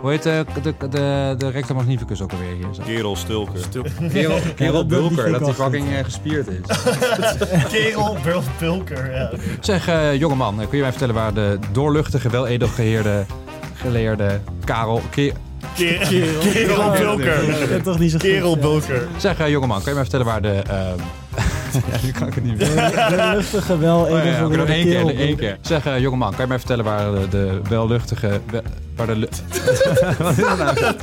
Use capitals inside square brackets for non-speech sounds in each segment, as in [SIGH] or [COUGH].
Hoe heet de, de, de, de rector magnificus ook alweer hier? Zo? Kerel Stulker. [LAUGHS] Kerel, Kerel Bulker, dat hij fucking eh, gespierd is. [LAUGHS] Kerel Bul- Bulker, ja. zeg, eh, jongeman, eh, kun je mij vertellen waar de doorluchtige, wel edelgeheerde, geleerde Karel... Ke- Kerel, Kerel Bulker. Ik heb toch niet zo goed, Kerel. Bulker. zeg, eh, jongeman, kun je mij vertellen waar de... ehm, ja, nu kan ik het niet meer. [LAUGHS] De luchtige, wel Oh, ja, één keer, één keer. Zeg, eh, jongeman, kan je mij vertellen waar de, de welluchtige... wel- waar de... lu- [LAUGHS] Wat is dat nou?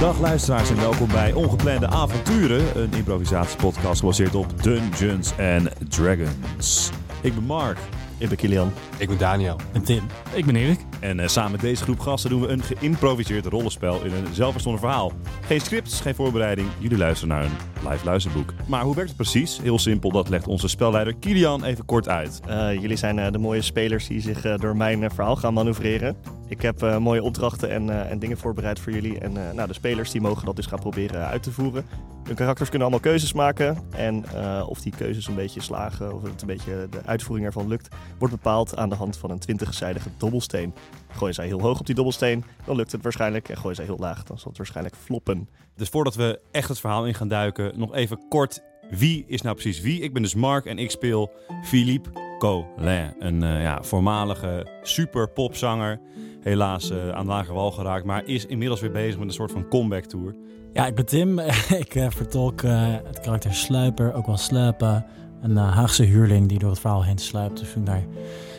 Dag luisteraars en welkom bij Ongeplande Avonturen, een improvisatiepodcast gebaseerd op Dungeons and Dragons. Ik ben Mark Ik ben Kilian. Ik ben Daniel. En Tim. Ik ben Erik. En eh, samen met deze groep gasten doen we een geïmproviseerd rollenspel in een zelfverstonden verhaal. Geen scripts, geen voorbereiding, jullie luisteren naar een live luisterboek. Maar hoe werkt het precies? Heel simpel, dat legt onze spelleider Kilian even kort uit. Eh, jullie zijn eh, de mooie spelers die zich door mijn verhaal gaan manoeuvreren. Ik heb mooie opdrachten en, en dingen voorbereid voor jullie. En nou, de spelers die mogen dat dus gaan proberen uit te voeren. Hun karakters kunnen allemaal keuzes maken. En of die keuzes een beetje slagen, of het een beetje de uitvoering ervan lukt, wordt bepaald aan de hand van een 20-zijdige dobbelsteen. Gooien zij heel hoog op die dobbelsteen, dan lukt het waarschijnlijk. En gooien zij heel laag, dan zal het waarschijnlijk floppen. Dus voordat we echt het verhaal in gaan duiken, nog even kort. Wie is nou precies wie? Ik ben dus Mark en ik speel Philippe Collin. Een eh, ja, voormalige super popzanger. Helaas eh, aan de lage wal geraakt, maar is inmiddels weer bezig met een soort van comeback tour. Ja, ik ben Tim. [LAUGHS] ik eh, vertolk eh, het karakter Sluiper, ook wel Sluipen. Een eh, Haagse huurling die door het verhaal heen sluipt. Dus naar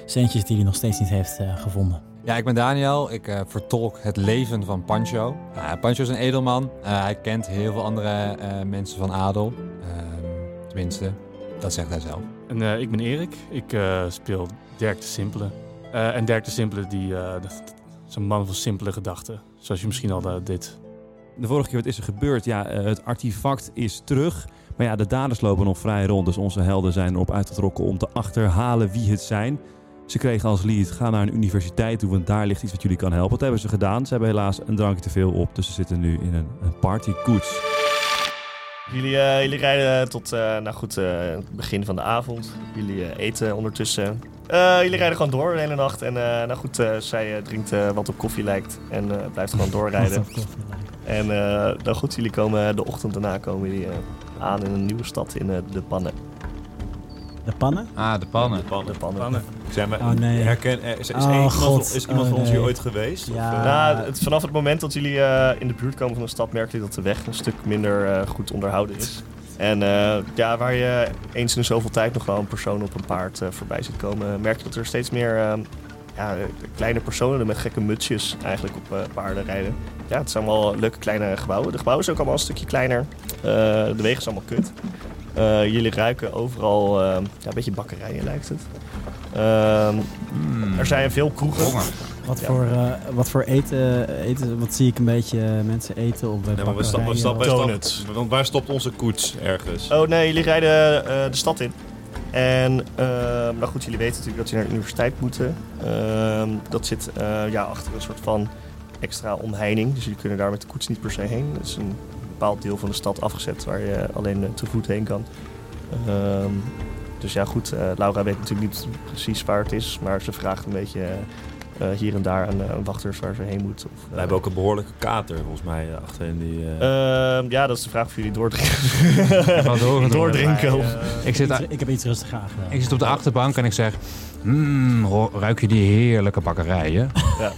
centjes die hij nog steeds niet heeft gevonden. Ja, ik ben Daniel. Ik eh, vertolk het leven van Pancho. Uh, Pancho is een edelman. Uh, hij kent heel veel andere uh, mensen van adel. Ehm, tenminste, dat zegt hij zelf. En uh, ik ben Erik. Ik uh, speel Dirk de Simpele. Uh, en Dirk de Simpele, die is een man van simpele gedachten. Zoals je misschien al dit. De vorige keer wat is er gebeurd? Ja, het artefact is terug. Maar ja, de daders lopen nog vrij rond. Dus onze helden zijn erop uitgetrokken om te achterhalen wie het zijn. Ze kregen als lead, ga naar een universiteit toe, want daar ligt iets wat jullie kan helpen. Dat hebben ze gedaan. Ze hebben helaas een drankje te veel op, dus ze zitten nu in een, een partykoets. Jullie, uh, jullie rijden tot uh, nou goed, uh, het begin van de avond. Jullie eten ondertussen. jullie rijden gewoon door de hele nacht. En nou goed, zij drinkt wat op koffie lijkt en blijft gewoon [LAUGHS] doorrijden. en nou goed, jullie komen de ochtend daarna komen jullie aan in een nieuwe stad in de Pannen. De pannen? Ah, de pannen. De pannen. De pannen. Zeg maar, oh, nee. herken, is, is, oh, één, God. is iemand oh, van ons nee. hier ooit geweest? Ja. Of, uh... nou, het, vanaf het moment dat jullie uh, in de buurt komen van de stad, merken jullie dat de weg een stuk minder uh, goed onderhouden is. En uh, ja, waar je eens in zoveel tijd nog wel een persoon op een paard voorbij ziet komen, merk je dat er steeds meer ja, kleine personen met gekke mutsjes eigenlijk op paarden rijden. Ja, het zijn wel leuke kleine gebouwen. De gebouwen zijn ook allemaal een stukje kleiner. de wegen zijn allemaal kut. Uh, jullie ruiken overal uh, ja, een beetje bakkerijen, lijkt het. Uh, mm. Er zijn veel kroegen. Wat, ja. voor, uh, wat voor eten, eten, wat zie ik een beetje mensen eten op nee, maar we stappen, stappen, Donuts. Want waar stopt onze koets ergens? Oh nee, jullie rijden de stad in. En nou goed, jullie weten natuurlijk dat jullie naar de universiteit moeten. Ehm, dat zit ja, achter een soort van extra omheining. Dus jullie kunnen daar met de koets niet per se heen. Dat is een bepaald deel van de stad afgezet waar je alleen te voet heen kan. Um, dus ja, goed, uh, Laura weet natuurlijk niet precies waar het is, maar ze vraagt een beetje uh, hier en daar aan, aan, wachters waar ze heen moet. Of, uh, Wij hebben ook een behoorlijke kater volgens mij achter in die. Ehm, ja, dat is de vraag of jullie doordrinken. door, doordrinken. Maar, ik, zit ik, heb iets rustig aangedaan. Ik zit op de achterbank en ik zeg. Mmm, ruik je die heerlijke bakkerijen? Ja.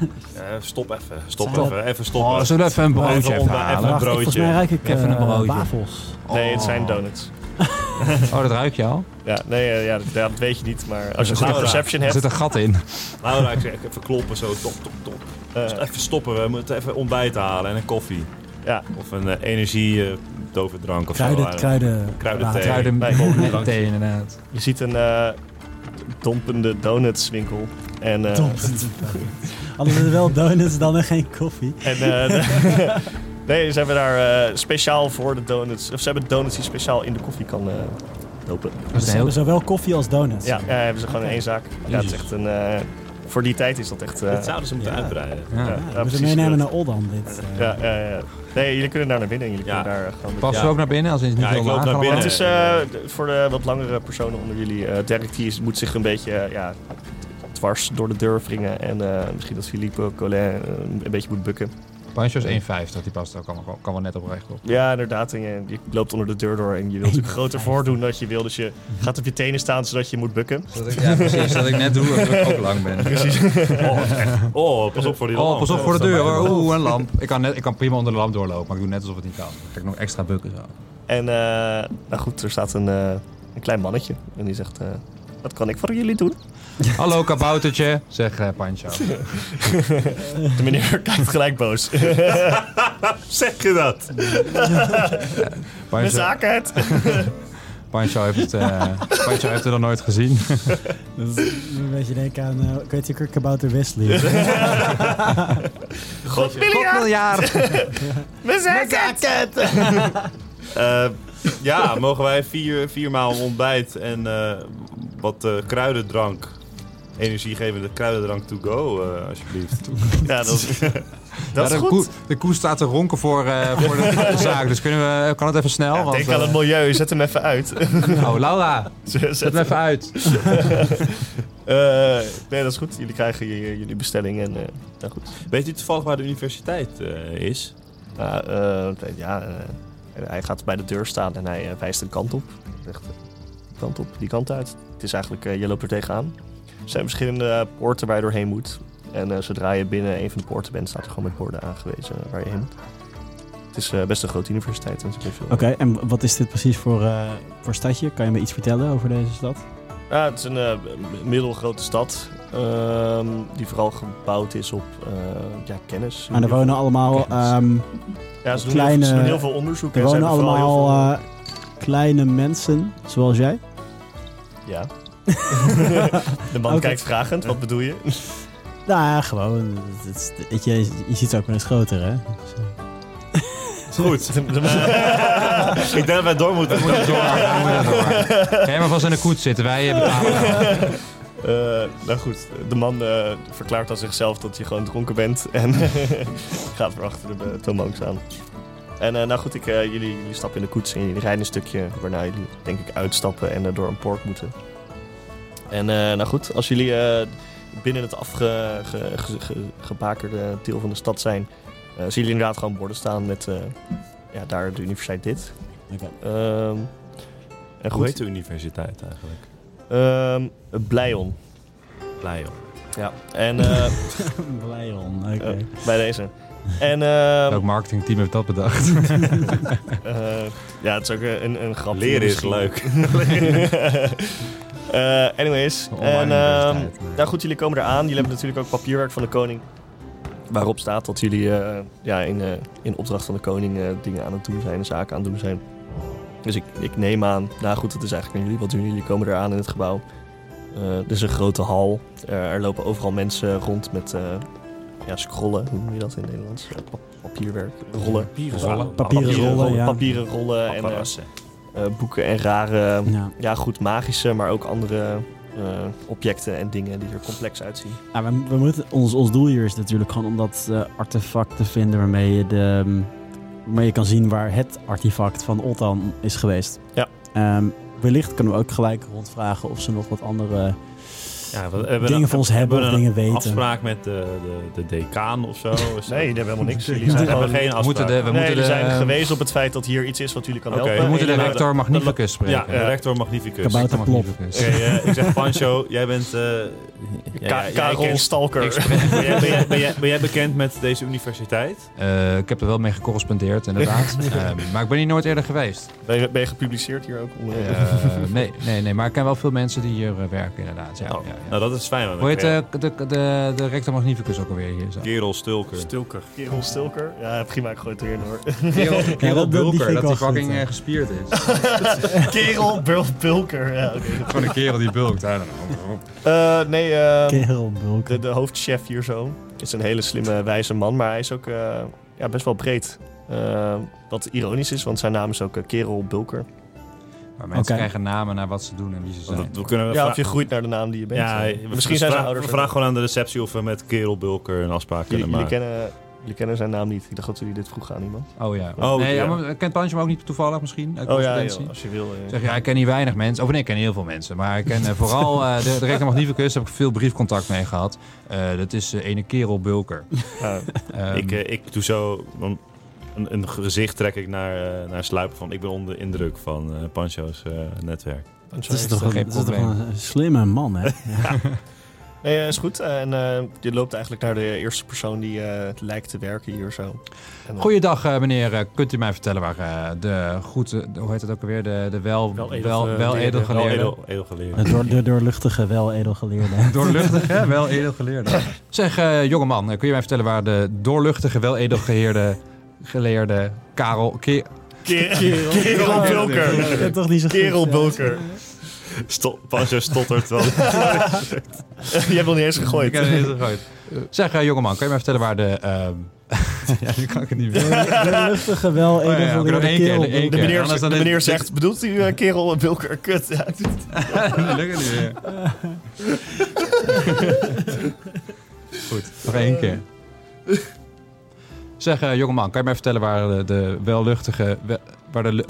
stop even, stop Zijn even, even stoppen. Oh, zullen we even een broodje even, even halen? Even een broodje. Volgens mij ruik ik even een broodje. wafels. Nee, het zijn donuts. [LAUGHS] oh, dat ruik je al? Ja, nee, ja, dat, dat weet je niet, maar als je een perception hebt... Er zit een gat in. Laura, ik zeg even kloppen zo, top, top, top. Uh, dus even stoppen, we moeten even ontbijt halen en een koffie. Ja. Of een uh, energie uh, doverdrank of kruiden, zo. Kruiden, kruiden Kruiden, kruiden [LAUGHS] thee, inderdaad. Je ziet een uh, dompende donutswinkel. En, uh, Hadden we wel donuts dan en geen koffie. En, [LAUGHS] nee, ze hebben daar uh, speciaal voor de donuts. Of ze hebben donuts die speciaal in de koffie kan uh, lopen. Dus ze hebben zowel koffie als donuts. Ja, ja hebben ze gewoon in één zaak. Ja, het is echt een. Uh, voor die tijd is dat echt. dat zouden ze moeten ja. uitbreiden. Ja, ja, ja, ja we meenemen naar Oldam dit. Ja, ja, ja. Nee, jullie kunnen daar naar binnen. Jullie kunnen daar gewoon. Pas ook naar binnen als het niet ja, ik loop naar binnen. Het is uh, voor de wat langere personen onder jullie. Uh, Dirk die is, moet zich een beetje. ja, dwars door de deur wringen. En eh, misschien dat Philippe eh, een beetje moet bukken. Pancho is 1,50. Die past ook kan, wel- kan wel net op recht op. Ja, inderdaad. En je, je loopt onder de deur door en je wilt [LAUGHS] natuurlijk groter voordoen dan je wil. Dus je gaat op je tenen staan zodat je moet bukken. Zodat ik, ja, precies. Dat ik net doe dat ik ook lang ben. [LAUGHS] Precies. Oh, pas op voor die Oh, pas op voor de deur hoor. Oeh, een lamp. Ik kan, net, ik kan prima onder de lamp doorlopen, maar ik doe net alsof het niet kan. Dan ik nog extra bukken zo. En eh, nou goed, er staat een, eh, een klein mannetje. En die zegt, eh, wat kan ik voor jullie doen? [LAUGHS] Hallo kaboutertje, zegt eh, Pancho. [LAUGHS] De meneer kijkt gelijk boos. [LAUGHS] Zeg je dat? Pancho, zaken het. Pancho, heeft, eh, Pancho heeft het nog nooit gezien. Dat is een beetje denken aan, uh, ik weet je, Kabouter Wesley. God miljard. Mijn zaken het. Eh, ja, mogen wij vier, vier maal ontbijt en eh, wat eh, kruidendrank, energiegevende kruidendrank to go, eh, alsjeblieft. Ja, dat is, Ja, [LAUGHS] [LAUGHS] dat is de, goed. koe, de koe staat te ronken voor, eh, voor de [LAUGHS] zaak, dus kunnen we, kan het even snel? Ja, want, denk aan het eh, milieu, zet hem even uit. oh, Laura, Zet zet hem even uit. Eh, nee, dat is goed. Jullie krijgen jullie bestelling en... eh nou goed. Weet u toevallig waar de universiteit eh, is? Nou, eh, ja, hij gaat bij de deur staan en hij wijst een kant op. Zegt, die kant op, die kant uit. Het is eigenlijk, je loopt er tegenaan. Er zijn verschillende poorten waar je doorheen moet. En eh, zodra je binnen een van de poorten bent, staat er gewoon met borden aangewezen waar je heen moet. Het is eh, best een grote universiteit. En er Oké, en wat is dit precies voor, eh, voor stadje? Kan je me iets vertellen over deze stad? Ja, het is een middelgrote stad. ehm, die vooral gebouwd is op ja, kennis. Maar er wonen allemaal, ehm, ja, ze doen, kleine- heel, ze doen heel veel onderzoek. er en wonen allemaal veel- kleine mensen, zoals jij. Ja. [LAUGHS] de man kijkt vragend, wat bedoel je? [LAUGHS] Nou ja, gewoon. Het je, je ziet ze ook wel eens groter, hè? Goed. [LAUGHS] Ik denk dat wij door moeten. Moet door. Ga jij maar vast in de koets zitten, wij betalen. Eh, nou goed, de man eh, verklaart aan zichzelf dat je gewoon dronken bent en gaat weer achter de eh, toonbank staan. En eh, nou goed, ik, eh, jullie, jullie stappen in de koets en jullie rijden een stukje waarna jullie denk ik uitstappen en door een poort moeten. En eh, nou goed, als jullie eh, binnen het afgebakerde deel van de stad zijn, eh, zien jullie inderdaad gewoon borden staan met eh, ja, daar de universiteit dit. Oké. Ehm, en Hoe goed, heet de universiteit eigenlijk? ehm, Blijon. Lion. Ja, en eh, [LAUGHS] Blijon, oké. bij deze. En ehm, Welk marketingteam heeft dat bedacht? [LAUGHS] eh, ja, het is ook een, een, grapje. Leren is leuk. [LAUGHS] Eh, anyways. Online En, ehm, nou goed, jullie komen eraan. Jullie hebben natuurlijk ook papierwerk van de koning. Waarop staat dat jullie eh, ja, in, eh, in opdracht van de koning eh, dingen aan het doen zijn, zaken aan het doen zijn. Dus ik, ik neem aan, nou goed, het is eigenlijk aan jullie. Wat doen jullie? komen eraan in het gebouw. Eh er is een grote hal. Eh, er lopen overal mensen rond met eh, ja, scrollen. Hoe noem je dat in het Nederlands? Pa- papierwerk. Rollen. Rollen. Papieren rollen, ja. Papieren rollen en eh, Paparazzen. eh, boeken en rare, Ja. ja goed, magische, maar ook andere eh, objecten en dingen die er complex uitzien. Nou, we, we moeten, ons, ons doel hier is natuurlijk gewoon om dat eh, artefact te vinden waarmee je, de, waarmee je kan zien waar het artefact van Oltan is geweest. Ja. Ehm, wellicht kunnen we ook gelijk rondvragen of ze nog wat andere Ja, we hebben dingen voor ons hebben of dingen weten. afspraak met de, de, de decaan of zo? Nee, die hebben helemaal niks. Jullie we zijn hebben geen We afspraak. moeten de, we nee, moeten de, zijn gewezen op het feit dat hier iets is wat jullie kan Oké. helpen. we moeten de rector Magnificus spreken. Ja, eh, rector Magnificus. Kabouter Oké. Magnificus. eh, ik zeg Pancho, jij bent... eh, ja, jij Karel Stalker. ben, jij, ben, jij, ben, jij, ben jij bekend met deze universiteit? Eh, ik heb er wel mee gecorrespondeerd, inderdaad. [LAUGHS] Ehm, maar ik ben hier nooit eerder geweest. Ben je, ben je gepubliceerd hier ook? Onder- nee, nee, nee, maar ik ken wel veel mensen die hier eh, werken, inderdaad. Ja, Oh, ja, ja. Nou, dat is fijn. Hoe heet ben de, de, de, de rector Magnificus ook alweer hier? Zo? Kerel Stulker. Stilker. Kerel Stalker? Ja, prima, ik gooi het erin hoor. Kerel, [LAUGHS] Bulker, dat hij fucking ja. eh, gespierd is. [LAUGHS] Kerel Bul- Bulker, ja. Gewoon een kerel die bulkt. I don't know. Eh, nee, eh, Kerel, bulk. de, de hoofdchef hier zo is een hele slimme, wijze man, maar hij is ook eh, ja, best wel breed. Eh, wat ironisch is, want zijn naam is ook eh, Kerel Bulker. Maar mensen krijgen namen naar wat ze doen en wie ze zijn. We kunnen Ja, of je groeit naar de naam die je bent. ja, Eh, we- Misschien zijn vra- ouders... We vragen gewoon aan de receptie of we met Kerel Bulker een afspraak jullie, kunnen jullie maken. kennen Jullie kennen zijn naam niet. Ik dacht dat jullie dit vroegen aan iemand. Oh ja. Oh, nee, ja. ja. maar kent Pancho hem ook niet toevallig misschien? Uit Oh ja, joh, als je wil. eh. Zeg ja, ik ken niet weinig mensen. Of nee, ik ken heel veel mensen. Maar ik ken eh, vooral eh, de, de rector Magnificus. Daar heb ik veel briefcontact mee gehad. Eh, dat is eh, ene kerel Bulker. Ehm, ik, eh, ik doe zo... een, een gezicht trek ik naar, eh, naar Sluiper van... Ik ben onder de indruk van eh, Pancho's eh, netwerk. Pancho Dat is toch, een, dat is toch een slimme man, hè? [LAUGHS] Nee, is goed. En eh, je loopt eigenlijk naar de eerste persoon die eh, lijkt te werken hier zo. Eh, Goeiedag meneer. Eh, kunt u mij vertellen waar eh, de goed... hoe heet het ook alweer? De, de wel, Wel wel, edel- wel, wel edelgeleerde. Edel, edelgeleerd. De, door, de doorluchtige, wel edelgeleerde. [LAUGHS] Doorluchtige, wel edelgeleerde. [LAUGHS] Zeg, eh, jongeman, kun je mij vertellen waar de doorluchtige, wel edelgeleerde geleerde Karel... Ke- Kerel, kerel Bulker. Ja, toch niet zo Kerel. Bulker. Stottert wel. Je hebt nog niet eens gegooid. Ik heb het niet gegooid. Zeg, eh, jongeman, kan je mij vertellen waar de... ehm, [LAUGHS] ja, nu kan ik het niet meer. De doorluchtige, wel Oh ja, één keer, kerel. De meneer, anders de meneer zegt, bedoelt u eh, kerel Bulker? Kut. Ja, dat [LAUGHS] lukt het niet meer. [LAUGHS] Goed, nog één keer. Zeg, eh, jongeman, kan je mij vertellen waar de, de welluchtige... we- waar de... lu-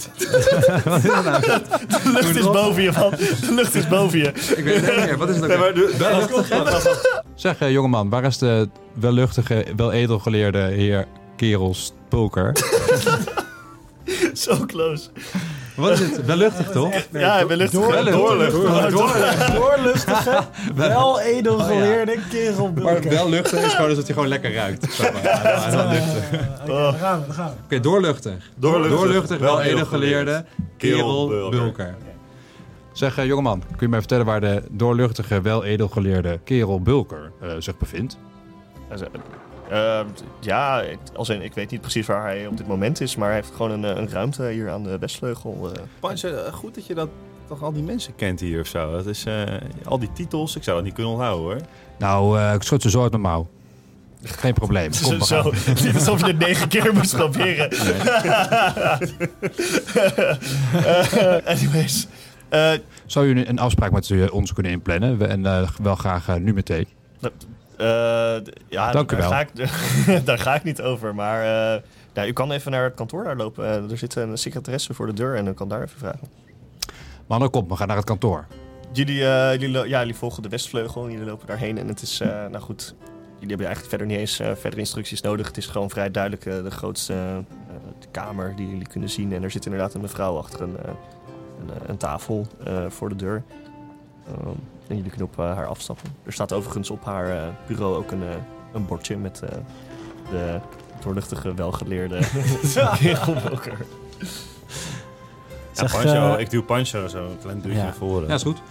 Wat is het nou? De lucht is boven je, man. De lucht is boven je. Ik weet het niet meer. Wat is het ook Zeg, eh, jongeman, waar is de welluchtige, wel edelgeleerde heer Kerels Pulker? [LAUGHS] Zo close. Wat is het? Welluchtig, toch? Ja, ik ben luchtig. Door- Doorluchtig. [LAUGHS] Doorluchtige, [LAUGHS] wel edelgeleerde kerel. Maar welluchtig is gewoon dat hij gewoon lekker ruikt. Zeg maar. [LAUGHS] Ja, wel luchtig. Oké, Daar gaan we, daar gaan we. doorluchtig. Doorluchtig, Doorluchtig, wel wel edelgeleerde kerel Kerel Bulker. Zeg, eh, jongeman, kun je mij vertellen waar de doorluchtige, wel edelgeleerde kerel Bulker eh, zich bevindt? Eh, ja, ik, als in, ik weet niet precies waar hij op dit moment is, maar hij heeft gewoon een, eh, een ruimte hier aan de Westvleugel. eh. Eh, goed dat je dat toch al die mensen kent hier of zo. Dat is eh, al die titels. Ik zou dat niet kunnen onthouden hoor. Nou, eh, ik schud ze zo uit mijn mouw. Geen probleem. [LAUGHS] Kom, Zo, we zo. [LAUGHS] Het is alsof je het negen keer moest proberen. [LAUGHS] Anyways. Eh, Zou u een afspraak met u- ons kunnen inplannen? En eh, wel graag nu meteen. Eh, ja, Dank u daar wel. Ga ik, [LAUGHS] daar ga ik niet over. Maar eh, nou, u kan even naar het kantoor daar lopen. Eh, er zit een secretaresse voor de deur en u kan daar even vragen. Mannen, kom, we gaan naar het kantoor. Jullie, jullie, ja, jullie volgen de Westvleugel en jullie lopen daarheen. En het is, nou goed, jullie hebben eigenlijk verder niet eens eh, verdere instructies nodig. Het is gewoon vrij duidelijk de grootste de kamer die jullie kunnen zien. En er zit inderdaad een mevrouw achter een, een, een tafel voor de deur. Ehm, en jullie kunnen op eh, haar afstappen. Er staat overigens op haar eh, bureau ook een, eh, een bordje met eh, de doorluchtige, welgeleerde kerelboker. [LAUGHS] Ja, Pancho, ik duw Pancho zo een klein duwtje Ja. naar voren. Ja, is goed.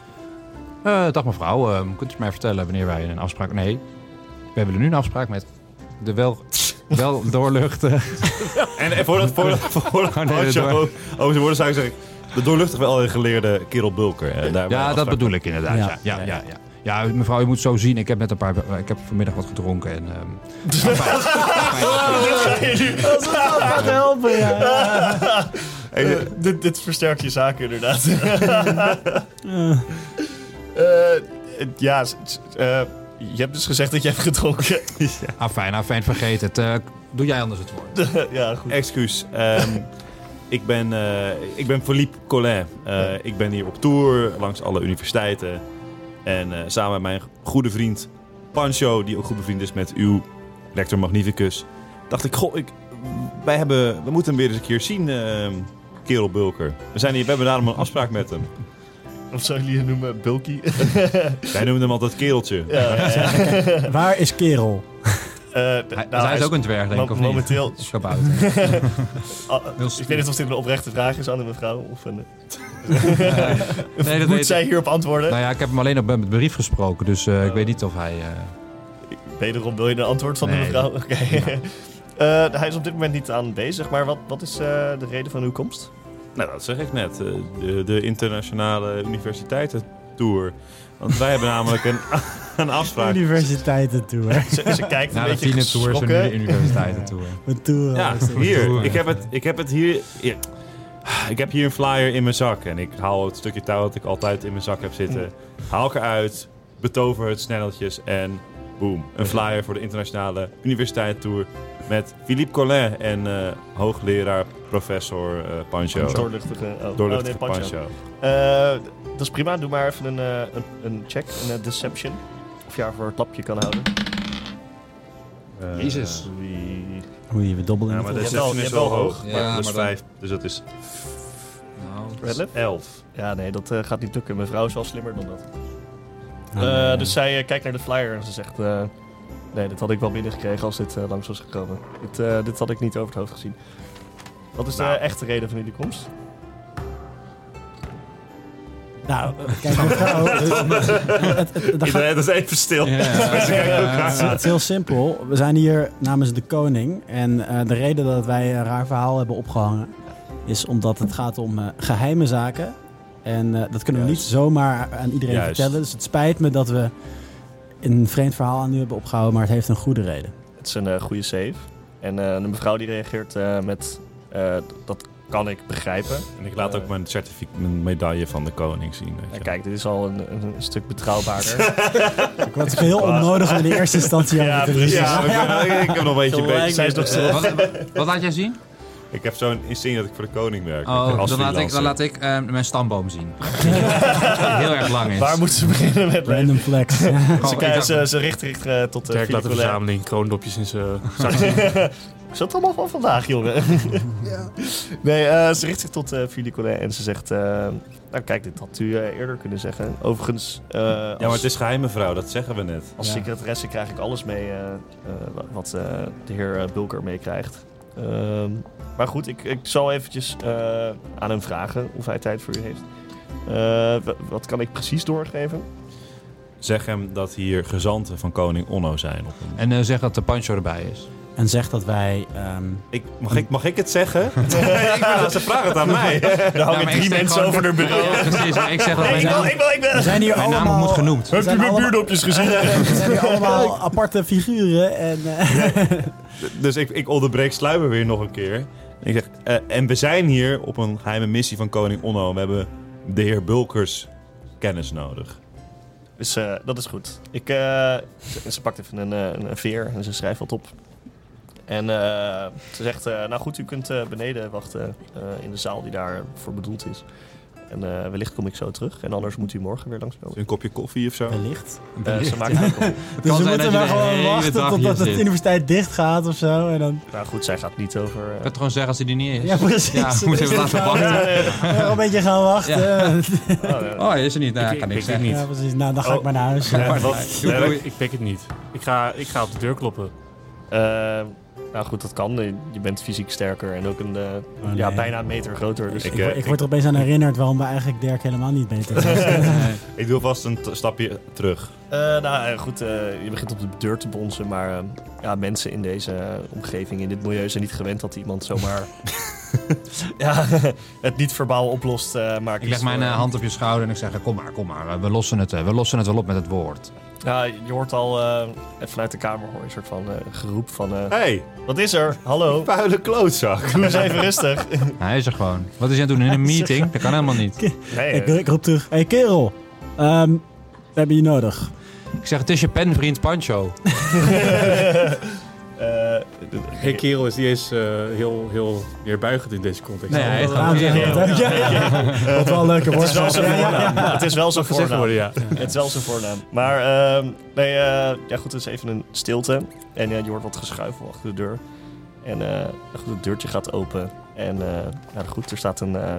Eh, dag mevrouw, Ehm, kunt u mij vertellen wanneer wij een afspraak... Nee, wij willen nu een afspraak met de wel, wel doorluchte... [LAUGHS] En, en voordat, voordat, voordat Oh, nee, Pancho door- over zijn woorden zou ik zeggen... De doorluchtig wel geleerde kerel Bulker. eh, daar Ja, dat bedoel ik inderdaad. Ja, Ja. ja, ja. ja, ja. mevrouw, u moet zo zien. Ik heb net een paar... Ik heb vanmiddag wat gedronken en... ehm, fijn. Fijn. [LAUGHS] [LAUGHS] gaat helpen, ja. [LAUGHS] Eh, dit, dit versterkt je zaken inderdaad. Eh, ja, eh, je hebt dus gezegd dat je hebt gedronken. Ah, fijn, ah, fijn, vergeet het. Eh, doe jij anders het woord. ja, goed. Excuus. ehm, ik, ben, eh, ik ben Philippe Collin. Eh, Ik ben hier op tour langs alle universiteiten. En eh, samen met mijn goede vriend Pancho, die ook goed bevriend is met uw rector Magnificus, dacht ik, goh, ik, wij hebben, we moeten hem weer eens een keer zien, ehm, kerel Bulker. We, zijn hier, we hebben daarom een afspraak met hem. Of zou jullie het noemen? Bulky? Wij noemen hem altijd kereltje. ja, ja. [LAUGHS] Waar is kerel? Eh, Hij, nou, hij is ook een dwerg, denk ik, of niet? momenteel. [LAUGHS] Of kabouter. [LAUGHS] Ah, ik weet niet of dit een oprechte vraag is aan de mevrouw. Of een, [LAUGHS] Nee, dat moet weet zij ik. hierop antwoorden? Nou ja, ik heb hem alleen op een brief gesproken, dus eh, ik weet niet of hij... eh, Wederom wil je een antwoord van de mevrouw? Oké. Eh, hij is op dit moment niet aanwezig, maar wat, wat is eh, de reden van uw komst? Nou, dat zeg ik net. eh, De, de internationale universiteitentour. Want wij hebben namelijk een, [LAUGHS] een afspraak. Universiteitentour. [LAUGHS] Ze, ze kijkt een na de beetje Fine Tours en nu de universiteiten tour. [LAUGHS] Een tour. Ja, hier. Tour. Ik heb, het, ik heb het hier, hier. Ik heb hier een flyer in mijn zak. En ik haal het stukje touw dat ik altijd in mijn zak heb zitten. Haal ik eruit. Betover het snelletjes. En Boom. Een flyer voor de internationale universiteitstour met Philippe Collin en eh, hoogleraar professor eh Pancho. Doorluchtige... Oh, Doorluchtige oh, nee, Pancho. Pancho. Eh, dat is prima. Doe maar even een, eh, een, een check, een deception. Of je haar voor het lapje kan houden. Eh, Jezus. Wie... Oei, we dobbelen Ja, het maar de Je deception je is wel hoog. maar Ja, plus maar dan- 5, dus dat is Nou, Redlip? 11. Ja, nee, dat eh, gaat niet lukken. Mijn vrouw is wel slimmer dan dat. Ah, Eh, dus zij eh, kijkt naar de flyer en ze zegt... eh, nee, dit had ik wel binnengekregen als dit eh, langs was gekomen. Dit, eh, dit had ik niet over het hoofd gezien. Wat is de Nou. echte reden van jullie komst? Nou, [LAUGHS] kijk, mevrouw, [LAUGHS] het, het, het, dat gaat- Iedereen is even stil. Ja, [LAUGHS] het is- het is heel simpel. We zijn hier namens de koning. En eh, de reden dat wij een raar verhaal hebben opgehangen... is omdat het gaat om eh, geheime zaken. En eh, dat kunnen we niet zomaar aan iedereen Juist. vertellen. Dus het spijt me dat we een vreemd verhaal aan u hebben opgehouden... maar het heeft een goede reden. Het is een goede save. En eh, de mevrouw die reageert eh, met... eh, dat kan ik begrijpen. En ik laat ook mijn, certific- mijn medaille van de koning zien. Weet Ja, je. kijk, dit is al een, een, stuk betrouwbaarder. [LAUGHS] Ik was heel onnodig om in de [LAUGHS] eerste instantie aan Ja, te precies. Ja, ik, ben- ik heb nog een beetje... Gelijk. beetje Zij is nog stil. Wat, wat laat jij zien? ik heb zo'n insignie dat ik voor de koning werk. Oh, als dan laat, ik, dan laat ik eh, mijn stamboom zien. [LAUGHS] Heel erg lang is. Waar moeten ze beginnen met... Random flex. Ze, ik kijken- dacht- ze, ze richt richt eh, tot de Dirk laat de verzameling kroondopjes in zijn Is dat allemaal van vandaag, jongen? [LAUGHS] Nee, eh, ze richt zich tot eh Philippe Collet en ze zegt... eh, nou kijk, dit had u eerder kunnen zeggen. Overigens, eh, Ja, maar als, het is geheim, mevrouw. Dat zeggen we net. als Ja. secretaresse krijg ik alles mee eh, eh, wa- wat eh, de heer Bulker meekrijgt. Ehm, maar goed, ik, ik zal eventjes eh, aan hem vragen of hij tijd voor u heeft. Eh, wa- wat kan ik precies doorgeven? Zeg hem dat hier gezanten van koning Onno zijn. Op een... En eh, zeg dat de Pancho erbij is. En zegt dat wij... ehm, ik, mag, ik, mag ik het zeggen? [LAUGHS] ik ben, ze vragen het aan mij. Er hangen drie mensen gewoon- over haar bureau. Precies. Ik zeg dat Nee, mijn ik wil, ik wil, ik wil. we zijn hier [LAUGHS] mijn allemaal... naam moet genoemd. We zijn allemaal- buurdopjes gezien? [LAUGHS] We zijn hier allemaal aparte figuren. En, eh, Dus ik, ik onderbreek Sluimer weer nog een keer. En ik zeg, eh, en we zijn hier op een geheime missie van koning Onno. We hebben de heer Bulkers kennis nodig. Dus eh, dat is goed. Ik, eh, ze, ze pakt even een, eh, een, een veer en ze schrijft wat op. En eh, ze zegt, eh, nou goed, u kunt eh, beneden wachten eh, in de zaal die daarvoor bedoeld is. En eh, wellicht kom ik zo terug. En anders moet u morgen weer langskomen. Een kopje koffie of zo? wellicht. Eh, ze maakt [LAUGHS] al- Dus we moeten maar de gewoon wachten totdat de universiteit dicht gaat of zo. En dan... Nou goed, zij gaat niet over... eh, Ik kan het gewoon zeggen als hij er niet is. Ja, precies. Ja, we moeten even laten wachten. Nog [LAUGHS] een beetje gaan wachten. Ja, [LAUGHS] oh, ja. Hij is er niet. Nou, Ik- ik kan ik niks weet zeggen. niet. precies. Nou, dan ga ik Oh. maar naar huis. Ja, Ja, ik pik het niet. Ik ga, ik ga op de deur kloppen. Eh, nou goed, dat kan. Je bent fysiek sterker en ook een, eh, Oh, ja, bijna een meter groter. Dus Ik, Ik, eh, word- ik word er opeens aan herinnerd waarom we eigenlijk Dirk helemaal niet beter zijn. [LAUGHS] Ik doe vast een stapje terug. Eh, nou eh, goed, eh, je begint op de deur te bonzen, maar eh, ja, mensen in deze eh, omgeving, in dit milieu, zijn niet gewend dat iemand zomaar [LAUGHS] [LAUGHS] ja, het niet verbaal oplost. eh maar Ik leg mijn eh, hand op je schouder en ik zeg, kom maar, kom maar. We lossen het, eh, we lossen het wel op met het woord. Ja, je hoort al eh, vanuit de kamer hoor je een soort van eh, geroep van... eh, hey, wat is er? Hallo? vuile klootzak. Doe eens even rustig. [LAUGHS] Hij is er gewoon. Wat is hij aan het doen? In een [LAUGHS] meeting? Dat kan helemaal niet. Nee, ik, eh, ik roep terug. Hé hey, kerel, ehm, we hebben je nodig. Ik zeg, het is je penvriend Pancho. Eh, Hey kerel is die is eh, heel, heel neerbuigend in deze context. Nee, hij hè? Ja, ja. Wat wel een leuke het is wel zijn woord. Het is wel zijn voornaam. worden, ja. Het is wel zijn voornaam. Maar ehm, nee, eh, ja goed, het is even een stilte. En ja, je hoort wat geschuifel achter de deur. En eh, goed, het deurtje gaat open. En eh, ja, goed, er staat een, eh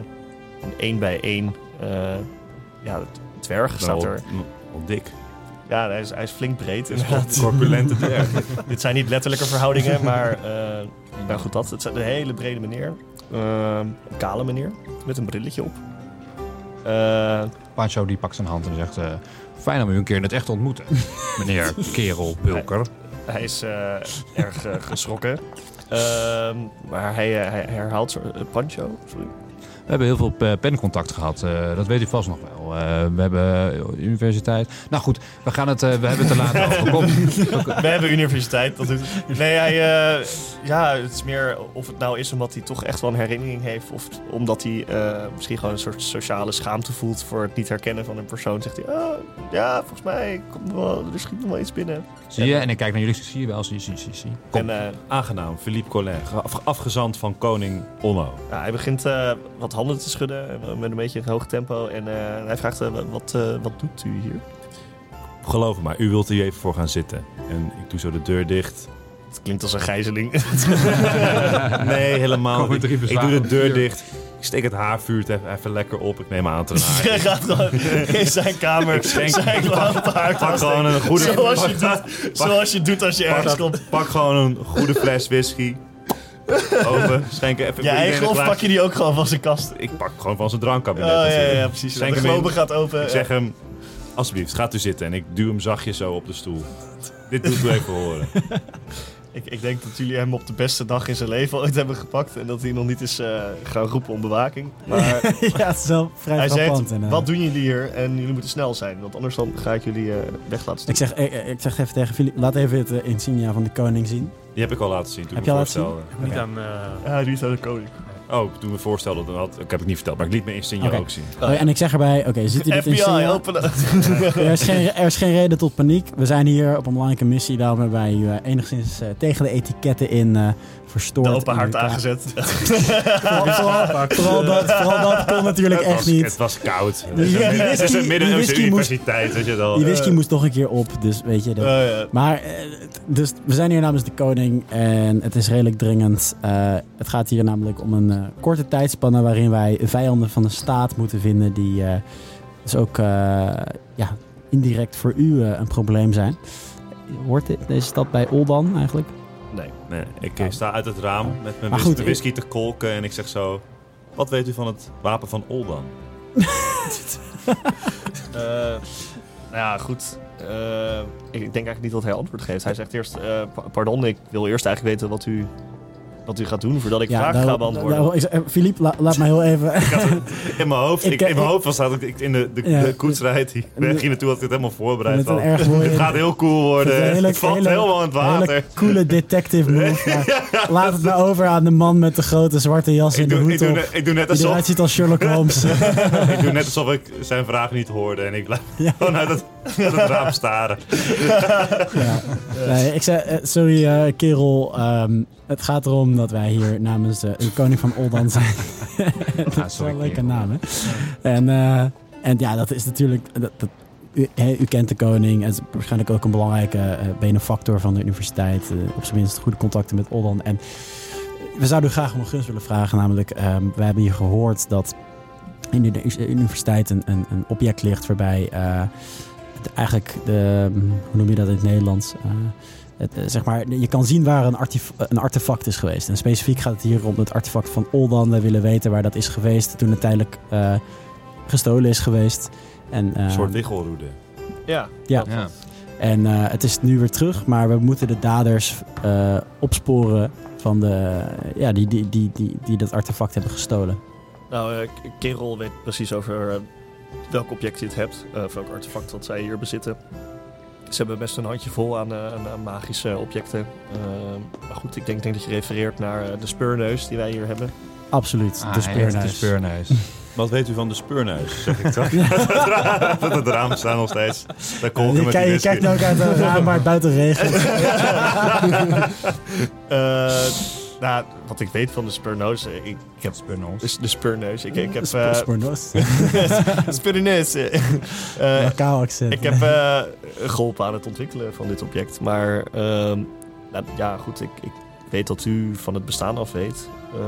een één bij één eh, ja, dwerg staat Nou, er. Al dik. Ja, hij is, hij is flink breed inderdaad. Corpulente dwerg. Dit zijn niet letterlijke verhoudingen, [LAUGHS] maar eh, nou goed, dat. Het is een hele brede meneer. Ehm, een kale meneer, met een brilletje op. Eh, Pancho die pakt zijn hand en zegt, eh, fijn om u een keer in het echt te ontmoeten. [LAUGHS] Meneer Kerel Bulker. Hij is eh, erg geschrokken. Ehm, maar hij, hij herhaalt zo, Pancho. Sorry. We hebben heel veel eh, pencontact gehad. eh, dat weet u vast nog wel. Eh, we hebben universiteit. Nou goed, we gaan het, eh, we hebben het er later over. Kom. [LAUGHS] We hebben universiteit. Dat doet. Nee, hij, eh, ja, het is meer of het nou is omdat hij toch echt wel een herinnering heeft. Of omdat hij eh, misschien gewoon een soort sociale schaamte voelt voor het niet herkennen van een persoon. Zegt hij, oh, ja, volgens mij komt er, wel, er schiet nog wel iets binnen. Zie je? En ik kijk naar jullie, zie je wel, zie, zie, zie, zie. Kom. En eh, Aangenaam, Philippe Collin, af- afgezant van koning Onno. ja, hij begint eh, wat handen te schudden eh, met een beetje een hoog tempo. En eh, hij vraagt, eh, wat, eh, wat doet u hier? Geloof me maar, u wilt hier even voor gaan zitten. En ik doe zo de deur dicht. Het klinkt als een gijzeling. [LAUGHS] Nee, helemaal niet. Ik doe de deur dicht. Ik steek het haarvuur even, even lekker op. Ik neem aan te [LAUGHS] hij gaat gewoon in zijn kamer schenk- zijn haard Pak gewoon een goede... Zoals je, [LAUGHS] pak, doet, zoals je doet als je ergens komt. pak gewoon een goede fles whisky. [LAUGHS] Open. Schenk even Je eigen of pak je die ook gewoon van zijn kast? Ik pak gewoon van zijn Oh, drankkabinet. ja, ja, ja, precies. Schenk de hem in. globe gaat open. Ik zeg hem, alsjeblieft, gaat u zitten. En ik duw hem zachtjes zo op de stoel. Dit doet u even horen. [LAUGHS] ik, ik denk dat jullie hem op de beste dag in zijn leven ooit hebben gepakt. En dat hij nog niet is eh, gaan roepen om bewaking. Maar [LAUGHS] ja, het is wel vrij hij zegt, wat doen jullie hier? En jullie moeten snel zijn. Want anders dan ga ik jullie eh, weg laten Ik sturen. zeg, ik, ik zeg even tegen Filip, laat even het eh, insignia van de koning zien. Die heb ik al laten zien toen Heb ik je me al laten voorstelde. Niet aan... eh, Ja, die is aan de koning. Oh, toen we voorstelden, dan had, ik heb het niet verteld, maar ik liet mijn insignia Oké. ook zien. Oh, en ik zeg erbij, oké, ziet u dit FBI, openen. [LAUGHS] Er is, geen, er is geen reden tot paniek. We zijn hier op een belangrijke missie. Daarom hebben wij u eh, enigszins eh, tegen de etiketten in eh verstoord. De open kamer. aangezet. [LAUGHS] Vooral, vooral, vooral dat, vooral dat kon natuurlijk het, echt was, niet. het was koud. Is een die midden- het is whisky- een midden die whisky moest- universiteit, weet je wel. Die whisky moest nog een keer op, dus weet je. Dat. Oh, ja. Maar, eh, dus we zijn hier namens de koning en het is redelijk dringend. Eh, het gaat hier namelijk om een eh, korte tijdspanne waarin wij vijanden van de staat moeten vinden die eh, dus ook eh, ja, indirect voor u een probleem zijn. Hoort dit, deze stad bij Oldan eigenlijk? Nee. Nee, ik eh, sta uit het raam met mijn Maar whis- goed, de whisky te kolken en ik zeg zo... Wat weet u van het wapen van Oldan? [LAUGHS] Eh, nou ja, goed. Eh, ik denk eigenlijk niet dat hij antwoord geeft. Hij zegt eerst, pa- pardon, ik wil eerst eigenlijk weten wat u, wat u gaat doen voordat ik vragen ga daar- beantwoorden. ik zeg, eh, la- laat mij heel even... [LAUGHS] In mijn hoofd, [LAUGHS] Ik, ik, eh, in mijn ik- hoofd was dat ik, in de, de, Ja. de koetsrijd die weg hier naartoe had ik het helemaal voorbereid. mooie... Het gaat heel cool Het worden. hele- het valt hele- helemaal in het water. hele coole detective move. [LAUGHS] maar laat het nou over aan de man met de grote zwarte jas Ik de hoed ik, doe op. ik doe net alsof ziet als Sherlock Holmes. ik doe net alsof ik zijn vraag niet hoorde en ik blijf gewoon uit het, uit het raam staren. Ja. Nee, ik zei, eh, sorry eh, kerel, ehm, het gaat erom dat wij hier namens de, koning van Oldan zijn. [LAUGHS] dat is wel een leuke naam, hè? En, eh, en ja, dat is natuurlijk... Dat, dat, u, kent de koning. Het is waarschijnlijk ook een belangrijke eh, benefactor van de universiteit. eh, op zijn minst goede contacten met Oldan. En we zouden u graag om een gunst willen vragen. Namelijk, ehm, we hebben hier gehoord dat in de, de universiteit een, een, een object ligt waarbij... de- eigenlijk de, hm, hoe noem je dat in het Nederlands? Eh, het, eh, zeg maar, je kan zien waar een, artef- een artefact is geweest. En specifiek gaat het hier om het artefact van Oldan. We willen weten waar dat is geweest toen het tijdelijk eh, gestolen is geweest. En, eh, Een soort wiggelroede. Ja. Ja. Ja. en eh, het is nu weer terug, maar we moeten de daders eh, opsporen van de, ja, die, die, die, die, die dat artefact hebben gestolen. Nou, eh, Kerel weet precies over eh, welk object je het hebt. eh, of welk artefact dat zij hier bezitten. Ze hebben best een handje vol aan, eh, aan, aan magische objecten. Eh, maar goed, ik denk, denk dat je refereert naar eh, de speurneus die wij hier hebben. Absoluut, Ah, de heeft speurneus. De speurneus. [LAUGHS] Wat weet u van de speurneus, zeg ik toch? [LAUGHS] [LAUGHS] Dat het raam staat nog steeds. Daar kolken Je, met kijk- die je whisky. kijkt nou ook uit een raam waar het buiten regent. Eh, nou, wat ik weet van de speurneus... eh, ik, ik heb Speurneus. dus de speurneus. Ik, ik heb... [LAUGHS] Eh Speurneus. [LAUGHS] speurneus. [LAUGHS] eh, eh, Lokaal accent. Ik heb eh, geholpen aan het ontwikkelen van dit object. Maar ehm, nou, ja, goed, ik, ik weet dat u van het bestaan af weet. Eh,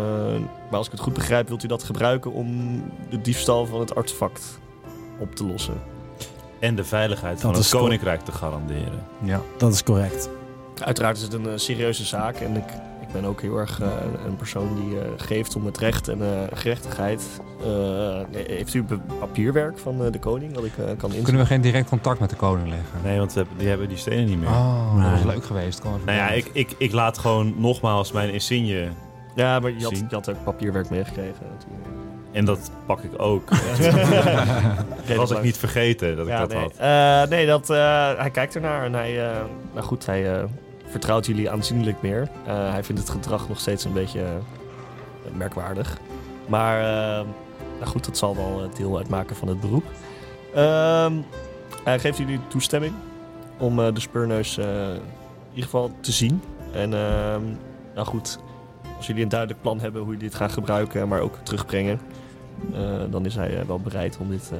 maar als ik het goed begrijp, wilt u dat gebruiken om de diefstal van het artefact op te lossen. En de veiligheid van het koninkrijk te garanderen. Ja. Dat is correct. Uiteraard is het een serieuze zaak en ik, ik ben ook heel erg eh, een persoon die eh, geeft om het recht en eh, gerechtigheid. Eh, heeft u papierwerk van eh, de koning dat ik eh, kan inzien? Kunnen we geen direct contact met de koning leggen? Nee, want we hebben- die hebben die stenen niet meer. Oh, dat was Nee. leuk geweest. Kom Nou ja, ik, ik, ik laat gewoon nogmaals mijn insigne. Ja, maar je had, je had ook papierwerk meegekregen natuurlijk. En dat pak ik ook. [LAUGHS] Dat was ik niet vergeten dat ik Ja, dat nee. had. Eh, nee, dat, eh, hij kijkt ernaar en hij, eh, nou goed, hij eh, vertrouwt jullie aanzienlijk meer. Eh, hij vindt het gedrag nog steeds een beetje eh, merkwaardig. Maar eh, nou goed, dat zal wel deel uitmaken van het beroep. Ehm, hij geeft jullie toestemming om de speurneus in ieder geval te zien. En ehm, nou goed, als jullie een duidelijk plan hebben hoe jullie dit gaan gebruiken, maar ook terugbrengen, dan is hij wel bereid om dit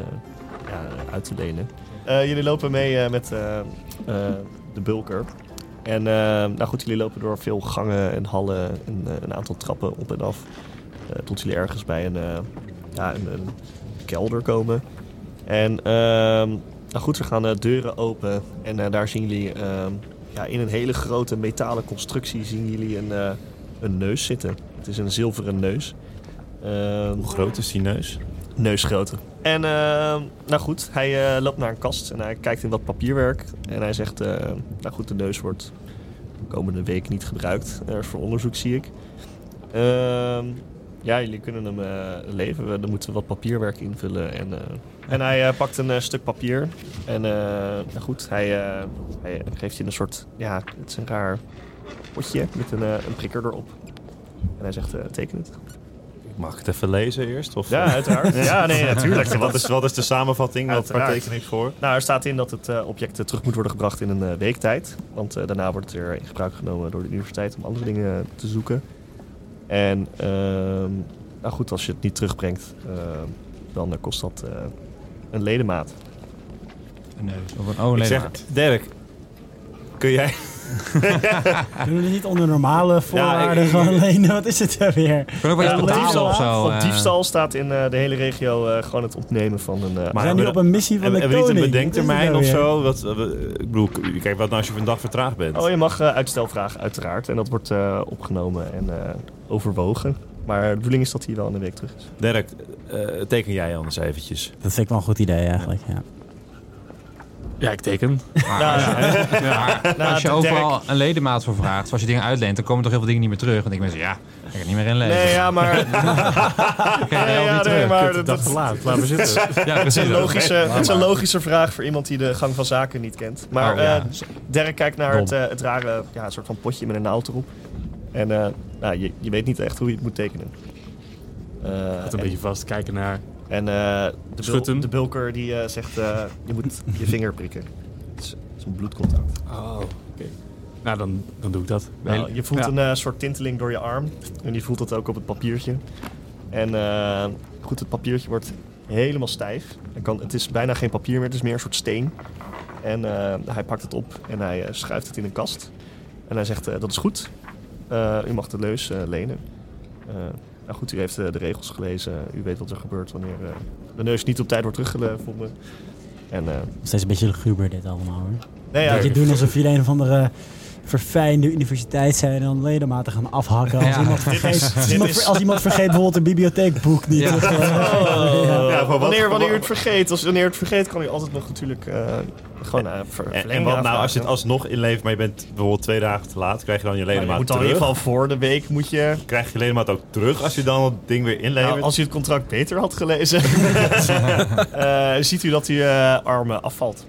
ja, uit te lenen. Jullie lopen mee met de bulker. En eh, nou goed, jullie lopen door veel gangen en hallen en eh, een aantal trappen op en af. eh, tot jullie ergens bij een, ja, een, een kelder komen. En ehm, nou goed, er gaan deuren open. En daar zien jullie ehm, ja, in een hele grote metalen constructie zien jullie een, een neus zitten. Het is een zilveren neus. Ehm, Hoe groot is die neus? neusgrootte. En eh, nou goed, hij eh, loopt naar een kast en hij kijkt in wat papierwerk. En hij zegt, eh, nou goed, de neus wordt de komende week niet gebruikt eh, voor onderzoek, zie ik. Ehm, ja, jullie kunnen hem leveren. Dan moeten we wat papierwerk invullen. En, en hij pakt een stuk papier. En nou goed, hij, hij geeft je een soort, ja, het is een raar potje met een, een prikker erop. En hij zegt, teken het. Mag ik het even lezen eerst? Of, Ja, uiteraard. [LAUGHS] ja, nee, natuurlijk. Wat is, wat is de samenvatting? Wat waar teken ik voor? Nou, er staat in dat het eh, object eh, terug moet worden gebracht in een eh, week tijd. Want eh, daarna wordt het weer in gebruik genomen door de universiteit om andere dingen te zoeken. En ehm, nou goed, als je het niet terugbrengt, ehm, dan eh, kost dat eh, een ledemaat. Een neus. Of een oh, ik nee, zeg, Dirk, kun jij... Doen we niet onder normale voorwaarden lenen? Wat is het er weer? Kan ook wel Ja, diefstal, of zo. op eh. diefstal staat in eh, de hele regio eh, gewoon het ontnemen van een... eh, We Maar zijn nu op een missie van Hebben de we niet een koning. bedenktermijn of er zo? Wat, ik bedoel, kijk, wat nou als je een dag vertraagd bent? Oh, je mag eh, uitstel vragen, uiteraard. En dat wordt eh, opgenomen en eh, overwogen. Maar de bedoeling is dat hij wel in een week terug is. Dirk, eh, teken jij anders eventjes. Dat vind ik wel een goed idee eigenlijk. Ja. Ja, ik teken. Maar, Nou, ja, maar Nou, als je [LAUGHS] overal een ledemaat voor vraagt, zoals je dingen uitleent, dan komen toch heel veel dingen niet meer terug. En ik mensen, ja, ik kan er niet meer inlezen. Nee, ja, maar... [LAUGHS] Ik Nee, ja, niet nee, maar dat, laat. Laat maar zitten. [LAUGHS] Ja, Het is, een logische, het is een logische vraag voor iemand die de gang van zaken niet kent. Maar Oh, ja. eh, Derek kijkt naar het, eh, het rare ja, soort van potje met een naald erop. En eh, nou, je, je weet niet echt hoe je het moet tekenen. Eh, Gaat een en beetje vast. Kijken naar... en eh, de, bul- de bulker die eh, zegt, eh, je moet je vinger prikken. Het is, het is een bloedcontact. Oh, oké. Nou, dan, dan doe ik dat. Nou, je voelt Ja. een eh, soort tinteling door je arm. En je voelt dat ook op het papiertje. En eh, goed, het papiertje wordt helemaal stijf. Het, kan, het is bijna geen papier meer, het is meer een soort steen. En eh, hij pakt het op en hij eh, schuift het in een kast. En hij zegt, eh, dat is goed. Eh, u mag de leus eh, lenen. Nou goed, u heeft eh, de regels gelezen. U weet wat er gebeurt wanneer eh, de neus niet op tijd wordt teruggevonden. En eh, steeds een beetje luguber dit allemaal hoor. nee, ja, dat je doen alsof jullie een of andere verfijnde universiteit zijn en dan ledematen gaan afhakken. Als, Ja. iemand, vergeet, als, iemand, is- als iemand vergeet bijvoorbeeld een bibliotheekboek niet. Ja. terug te- Oh, Ja. Ja, wanneer, wanneer u het vergeet, als wanneer u het vergeet, kan u altijd nog natuurlijk eh, gewoon ver, En, wat nou als je het alsnog inlevert, maar je bent bijvoorbeeld twee dagen te laat, krijg je dan je Nou, je ledemaat moet dan in terug? ieder geval voor de week moet je. Krijg je ledemaat ook terug als je dan het ding weer inlevert? Nou, als u het contract beter had gelezen, [LAUGHS] [LAUGHS] eh, ziet u dat uw eh, armen afvalt.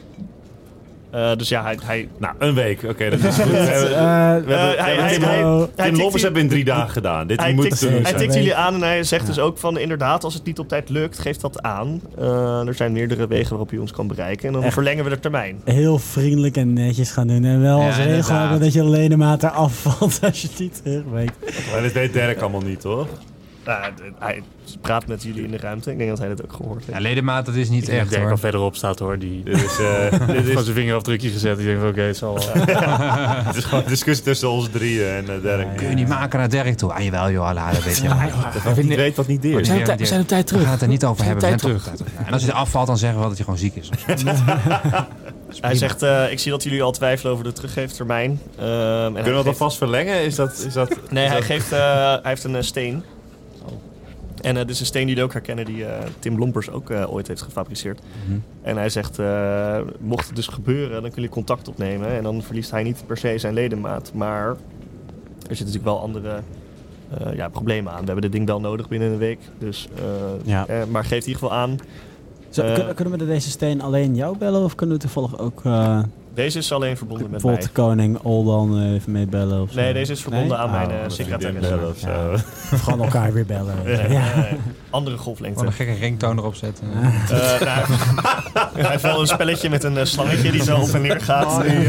Eh, dus ja, hij, hij, Nou, een week. Oké, dat is [LAUGHS] goed. We Eh, hebben- eh, we hebben- Eh, hebben- hij- hij Tim u- hebben in drie dagen gedaan. Dit hij moet tikt, hij tikt jullie aan en hij zegt Ja. dus ook van inderdaad, als het niet op tijd lukt, geef dat aan. Eh, er zijn meerdere wegen waarop u ons kan bereiken en dan Echt. verlengen we de termijn. heel vriendelijk en netjes gaan doen. En wel Ja, als regel hebben dat je ledemaat eraf valt [LAUGHS] als je het niet terugweekt. Maar dit weet Dirk allemaal niet, toch? Nou, hij praat met jullie in de ruimte. Ik denk dat hij dat ook gehoord heeft. Ja, ledemaat, dat is Ik niet denk echt dat Dirk al verderop staat hoor. Die [LAUGHS] Dit is, eh, dit heeft is, van zijn vingerafdrukje gezet. Ik denk van oké, het zal wel. [LAUGHS] dit is gewoon een discussie tussen ons drieën en eh, Dirk. Kun je niet maken naar Dirk toe? Ah, jawel joh, Allah, dat weet je wel. Dat niet weet, wat niet We deert. zijn op tijd- we zijn op tijd We terug. gaan het er niet over We zijn hebben. op we zijn. Ja, En als hij afvalt, dan zeggen we wel dat hij gewoon ziek is. [LAUGHS] Hij zegt, eh, ik zie dat jullie al twijfelen over de teruggeeftermijn. Ehm, Kunnen we dat geeft- alvast verlengen? Is dat, is dat, Nee, is hij, dat- geeft, eh, hij heeft een steen. En eh, dit is een steen die jullie ook herkennen, die eh, Tim Lompers ook eh, ooit heeft gefabriceerd. En hij zegt, eh, mocht het dus gebeuren, dan kunnen jullie contact opnemen. En dan verliest hij niet per se zijn ledemaat. Maar er zitten natuurlijk wel andere eh, ja, problemen aan. We hebben dit ding wel nodig binnen een week. Dus, eh, Ja. eh, maar geef in ieder geval aan. Zo, Eh, kunnen, we deze steen alleen jou bellen of kunnen we toevallig ook eh, Deze is alleen verbonden met mij. koning Oldan eh, even meebellen? Of zo? Nee, deze is verbonden Nee? aan mijn Oh, eh, secretaris. of zo. [LAUGHS] Of gewoon elkaar weer bellen. [LAUGHS] Ja, Ja. andere golflengte. Gewoon een gekke ringtoon erop zetten. [LAUGHS] Eh, nou, hij heeft wel een spelletje met een slangetje die zo op en neer gaat. Eh,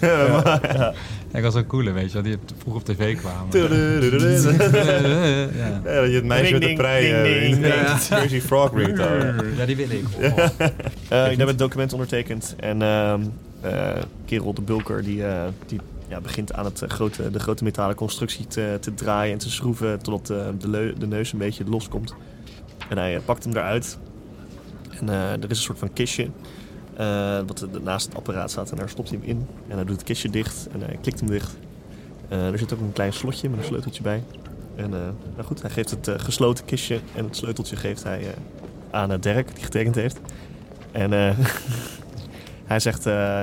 ja. Ik was een coole, weet je wel, die vroeg op tv kwamen. ja. Ja, dat je het meisje met de prei... eh. Jersey Frog ringtone. ja, die wil ik. Eh, ik heb het document ondertekend. En ehm eh, kerel de bulker die, eh, die ja, begint aan het, eh, grote, de grote metalen constructie te, te draaien en te schroeven totdat eh, de, leu- de neus een beetje loskomt. En hij eh, pakt hem eruit. En eh, er is een soort van kistje eh, wat naast het apparaat staat en daar stopt hij hem in. En hij doet het kistje dicht en hij klikt hem dicht. Eh, er zit ook een klein slotje met een sleuteltje bij. En eh, nou goed, hij geeft het eh, gesloten kistje en het sleuteltje geeft hij eh, aan eh, Dirk, die getekend heeft. En eh, [LAUGHS] hij zegt, eh,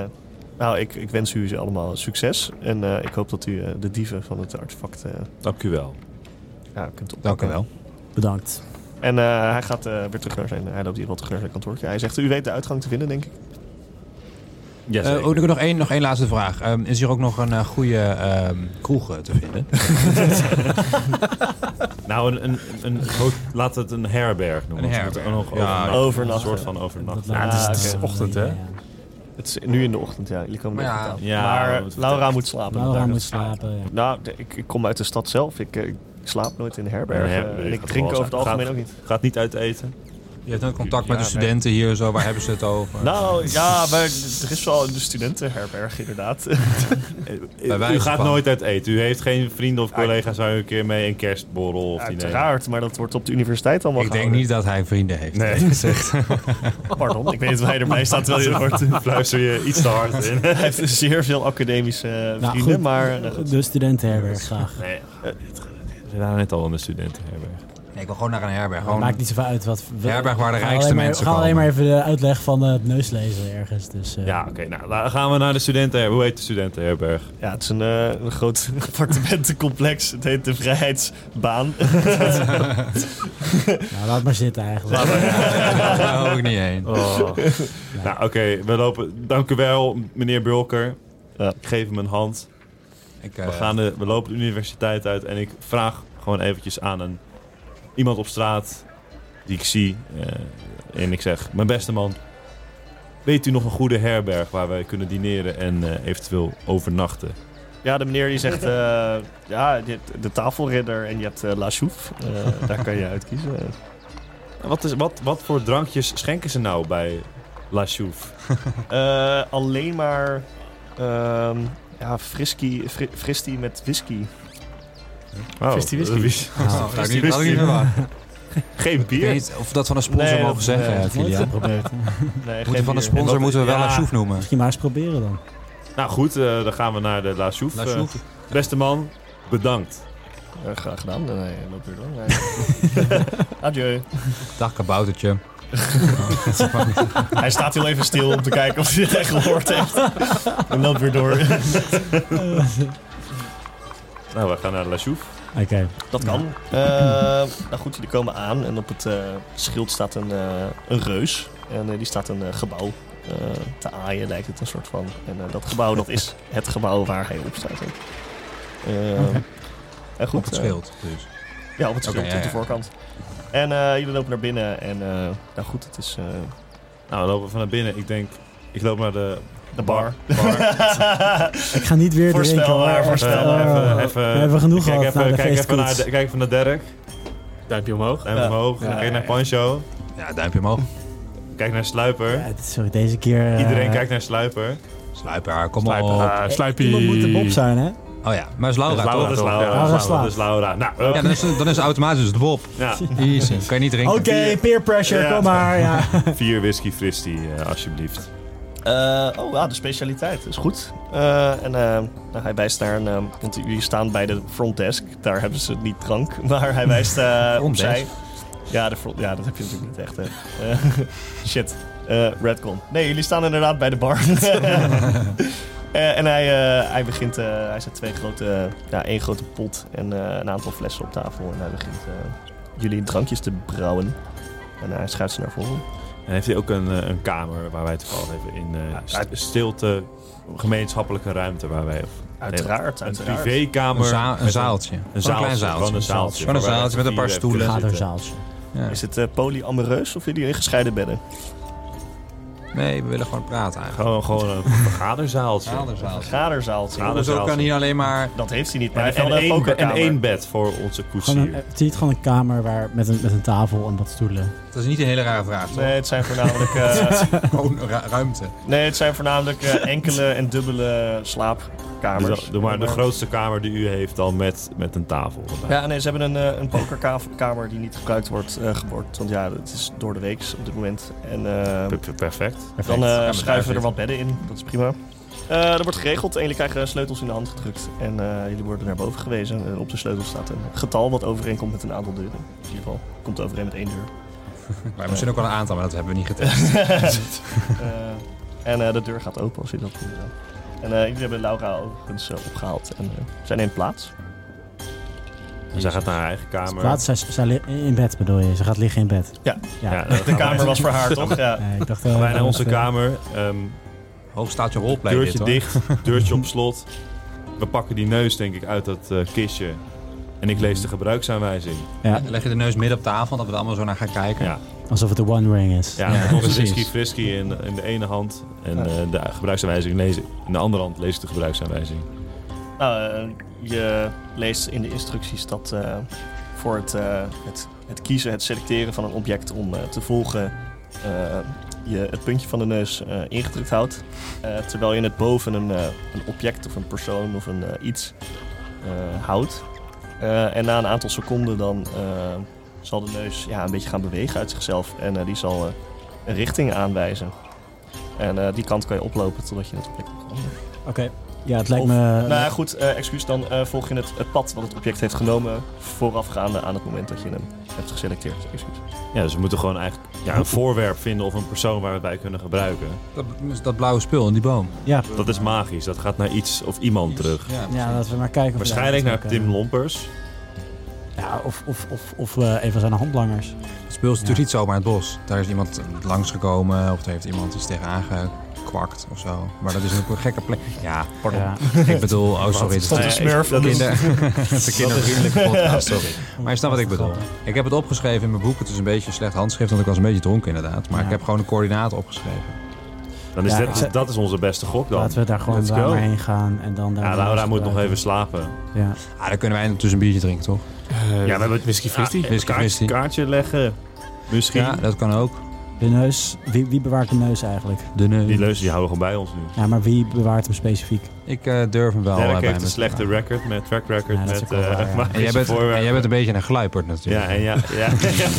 nou, ik, ik wens u allemaal succes. En eh, ik hoop dat u eh, de dieven van het artefact eh, Dank u wel. ja, kunt. Dank u wel. Bedankt. En eh, hij gaat eh, weer terug naar zijn, hij loopt hier wel terug naar zijn kantoortje. Hij zegt, u weet de uitgang te vinden, denk ik. Ja, Eh, zeker. oh, nog, één, nog één laatste vraag. Ehm, is hier ook nog een goede ehm, kroeg te vinden? [LAUGHS] [LAUGHS] Nou, een, een, een, laat het een herberg noemen. Een herberg. nog Ja, overnachten. Een soort van overnachten. Ja, het is- het is oké. ochtend, hè? Het is nu in de ochtend, ja. Jullie komen Maar ja. maar Laura moet slapen. Laura moet slapen. Ja. Nou, ik, ik kom uit de stad zelf. Ik, eh, ik slaap nooit in de herberg. Nee, eh, nee, en ik drink over het algemeen Gaat- ook niet. Gaat niet uit eten. Je hebt ook contact met Ja, de studenten hier, zo, waar hebben ze het over? [LAUGHS] Nou, ja, maar er is wel de studentenherberg inderdaad. [LAUGHS] U gaat van. nooit uit eten. U heeft geen vrienden of collega's waar u een keer mee een kerstborrel of diner. Uiteraard, maar dat wordt op de universiteit allemaal ik denk niet dat hij vrienden heeft. Nee. gezegd. [LAUGHS] Pardon, ik weet niet of hij erbij staat terwijl je het hoort. Fluister je iets te hard in. Hij heeft zeer veel academische eh, Nou, vrienden, goed. maar... eh. De studentenherberg, graag. Nee, we zijn net al in de studentenherberg. Nee, ik wil gewoon naar een herberg. Gewoon maakt niet zoveel uit wat... we- herberg waar de rijkste maar- mensen We gaan alleen komen. maar even de uitleg van eh, het neuslezen ergens. Dus, eh, Ja, oké. nou, dan gaan we naar de studentenherberg. Hoe heet de studentenherberg? Ja, het is een, eh, een groot [LAUGHS] appartementencomplex. Het heet de Vrijheidsbaan. [LAUGHS] [LAUGHS] nou, laat maar zitten eigenlijk. Daar hoef ik niet heen. Nou, oké. we lopen... Dank u wel, meneer Bulker. Ja. Ik geef hem een hand. Ik, eh, We, gaan de, we lopen de universiteit uit en ik vraag gewoon eventjes aan een, iemand op straat die ik zie. eh, en ik zeg, mijn beste man, weet u nog een goede herberg waar wij kunnen dineren en eh, eventueel overnachten? Ja, de meneer die zegt... eh, ja, je hebt de tafelridder en je hebt La Chouffe. Eh, daar kan je [LAUGHS] uitkiezen. Wat, is, wat, wat voor drankjes schenken ze nou bij La Chouffe? [LAUGHS] Eh, alleen maar... ehm ja, frisky, fri, met whisky. Oh, Fristie whisky. dat ik niet-. Geen bier? niet of we dat van een sponsor Nee, mogen dat- zeggen, nee, geprobeerd. [LAUGHS] Nee, Moeten van een sponsor moeten we wel. La Chouffe noemen. Misschien maar eens proberen dan. Nou goed, eh, dan gaan we naar de La. La Eh, beste man, bedankt. Eh, graag gedaan. Nee, loop weer door. Nee. [LAUGHS] Adieu. Dag kaboutertje. [LAUGHS] Hij staat heel even stil om te kijken of hij het echt gehoord heeft. En loopt weer door. Nou, we gaan naar La Chouffe. Oké. Dat kan. Eh, nou goed, jullie komen aan en op het eh, schild staat een, eh, een reus. En eh, die staat een eh, gebouw eh, te aaien, lijkt het een soort van. En eh, dat gebouw, dat is [LAUGHS] het gebouw waar hij op staat. ook. Eh, Oké. En goed. Op het schild. Dus. ja, op het schild, ja, op de voorkant. En eh, jullie lopen naar binnen en eh, nou goed, het is eh, Nou, we lopen van naar binnen. Ik denk, ik loop naar de de [LAUGHS] bar. Ik ga niet weer drinken. Voorspelbaar, hoor. voorspelbaar. Oh, even, even, we hebben genoeg gehad even, kijk even, naar, kijk even naar Dirk. Duimpje omhoog. Duim Ja. omhoog. Ja, kijk ja, naar. Pancho. Ja, duimpje omhoog. Kijk naar Sluiper. Ja, sorry, deze keer... eh, Iedereen kijkt naar Sluiper. Sluiper, kom Sluiper. op. Ah, Sluipie. Iemand moet de Bob zijn, hè? Oh ja, maar is Laura dat is Laura. toch? Dat is Laura. Laura Dat is slaat. Dat is Laura. Nou. Ja, dan is, dan is het automatisch de Bob. ja. Easy. Kan je niet drinken. Oké, peer pressure, Ja. kom maar. Ja. [LAUGHS] Vier whisky fristie, eh, alsjeblieft. Eh, oh, ja, de specialiteit is goed. Eh, en eh, nou, hij wijst naar een... want jullie staan bij de frontdesk. Daar hebben ze niet drank. [LAUGHS] Maar hij wijst opzij. Ja, de front, ja, dat heb je natuurlijk niet echt. Hè. [LAUGHS] Shit. Redcon. Nee, jullie staan inderdaad bij de bar. [LAUGHS] En hij, hij begint, hij zet twee grote, ja, één grote pot en een aantal flessen op tafel. En hij begint jullie drankjes te brouwen. En hij schuift ze naar voren. En heeft hij ook een, eh, een kamer waar wij toevallig even in eh, st- stilte, gemeenschappelijke ruimte waar wij... Uiteraard, Een uiteraard. privékamer. Een, za- een zaaltje. Een Gewoon zaaltje. klein zaaltje. Gewoon een zaaltje. Gewoon een zaaltje met een paar stoelen. Gaderzaaltje. Ja. Is het uh, polyamoreus of jullie in gescheiden bedden? Nee, we willen gewoon praten eigenlijk. Gewoon, gewoon een [LAUGHS] vergaderzaaltje. Zaalderzaaltje. Gaderzaaltje. Gader- Hoezo kan hier alleen maar... Dat heeft hij niet, maar En, hij heeft en, wel een en één bed voor onze koetsier. een, het is gewoon een kamer waar, met, een, met een tafel en wat stoelen. Dat is niet een hele rare vraag, toch? Nee, het zijn voornamelijk, eh, [LAUGHS] Gewoon ru- ruimte. nee, het zijn voornamelijk eh, enkele en dubbele slaapkamers. Dus doe maar de grootste kamer die u heeft dan met, met een tafel. erbij. Ja, nee, ze hebben een, eh, een pokerkamer die niet gebruikt wordt, eh gebord. Want ja, het is door de week op dit moment. En eh, Per- per- Perfect. dan eh, maar schuiven we er wat bedden in. Dat is prima. Eh er wordt geregeld en jullie krijgen sleutels in de hand gedrukt. En eh, jullie worden naar boven gewezen. En op de sleutel staat een getal wat overeenkomt met een aantal deuren. In ieder geval komt overeen met één deur. [LAUGHS] Wij misschien ook wel een aantal, maar dat hebben we niet getest. [LAUGHS] Eh, en eh, de deur gaat open als je dat doet. En eh, jullie hebben Laura overigens eh, opgehaald. En eh, zij neemt plaats. En zij gaat naar haar eigen kamer. Plaats, zij, zij in bed bedoel je? Ze gaat liggen in bed? Ja. ja. De wij- kamer was voor haar, [LAUGHS] toch? Ja. Nee, ik dacht, eh, Wij naar onze eh, kamer. ehm, Hoog staat je roleplay deurtje dit, dicht, [LAUGHS] deurtje op slot. We pakken die neus denk ik uit dat eh, kistje. En ik lees de gebruiksaanwijzing. Ja, Leg je de neus midden op tafel, dat we er allemaal zo naar gaan kijken. Ja, alsof het de One Ring is. ja, Ja, met onze whisky frisky in, in de ene hand. En eh, de gebruiksaanwijzing lees ik. In de andere hand lees ik de gebruiksaanwijzing. Nou, eh, je leest in de instructies dat eh, voor het, eh, het, het kiezen, het selecteren van een object om te volgen, je het puntje van de neus ingedrukt houdt. Terwijl je het boven een, een object of een persoon of een iets houdt. En na een aantal seconden dan zal de neus ja, een beetje gaan bewegen uit zichzelf. En die zal een richting aanwijzen. En die kant kan je oplopen totdat je het object kan. Oké. Ja, het lijkt Of- me... Nou ja, goed, eh, excuus. Dan eh, volg je het, het pad wat het object heeft genomen voorafgaande aan het moment dat je hem hebt geselecteerd. Excuus. Ja, dus we moeten gewoon eigenlijk ja, een voorwerp vinden of een persoon waar we het bij kunnen gebruiken. Dat, dat blauwe spul in die boom. ja, Dat is magisch. Dat gaat naar iets of iemand terug. Ja, ja, laten we maar kijken. Waarschijnlijk naar Tim kunnen. Lompers. Ja, of, of, of, of eh, een van zijn handlangers. Het spul is natuurlijk niet zomaar in het bos. Daar is iemand langsgekomen of daar heeft iemand iets tegenaan gekwakt of zo. Maar dat is ook een gekke plek. Ja, pardon. Ja. [LAUGHS] Ik bedoel, oh sorry. Het is Stond een smurf. dat is- [LAUGHS] kinder, het is een kindervriendelijke [LAUGHS] podcast, sorry. Maar je snapt wat ik bedoel. Ik heb het opgeschreven in mijn boek. Het is een beetje een slecht handschrift, want ik was een beetje dronken inderdaad. Maar Ja. ik heb gewoon een coördinaat opgeschreven. Dan is Ja, dit, dat is onze beste gok dan. Laten we daar gewoon daar maar heen gaan en dan daar... Ja, Laura moet nog even slapen. Ja. Ah, dan kunnen wij ondertussen een biertje drinken, toch? Eh, Ja, we hebben- whisky. Ja, Whisky kaartje, fristy. kaartje leggen. Misschien. Ja, dat kan ook. De neus, wie, wie bewaart de neus eigenlijk? De neus. Die leus die houden we gewoon bij ons nu. Ja, maar wie bewaart hem specifiek? Ik eh, durf hem wel. eh, Derek bij heeft een te slechte record met track record Ja, dat met wel eh, ja. [LAUGHS] magische En jij, bent, voorwerpen. en jij bent een beetje een gluiperd natuurlijk. Ja, en ja, ja.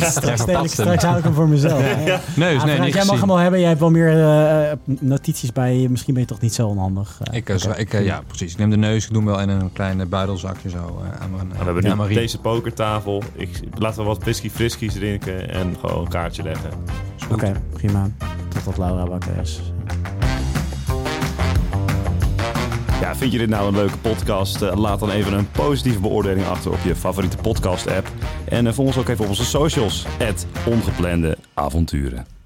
[LAUGHS] Straks, straks hou ik hem voor mezelf. [LAUGHS] Ja. Neus, Ah, nee, niet jij mag hem wel hebben. Jij hebt wel meer eh, notities bij je. Misschien ben je toch niet zo onhandig. Eh, Ik, eh, ik, eh, ja, precies. Ik neem de neus, ik doe hem wel in een klein eh, buidelzakje zo eh, aan mijn we hebben nu deze pokertafel. Ik, laten we wat whisky friskies drinken en gewoon een kaartje leggen. Oké, prima. Totdat Laura wakker is. Ja, vind je dit nou een leuke podcast? Eh, laat dan even een positieve beoordeling achter op je favoriete podcast app. En eh, volg ons ook even op onze socials. Het Ongeplande Avonturen.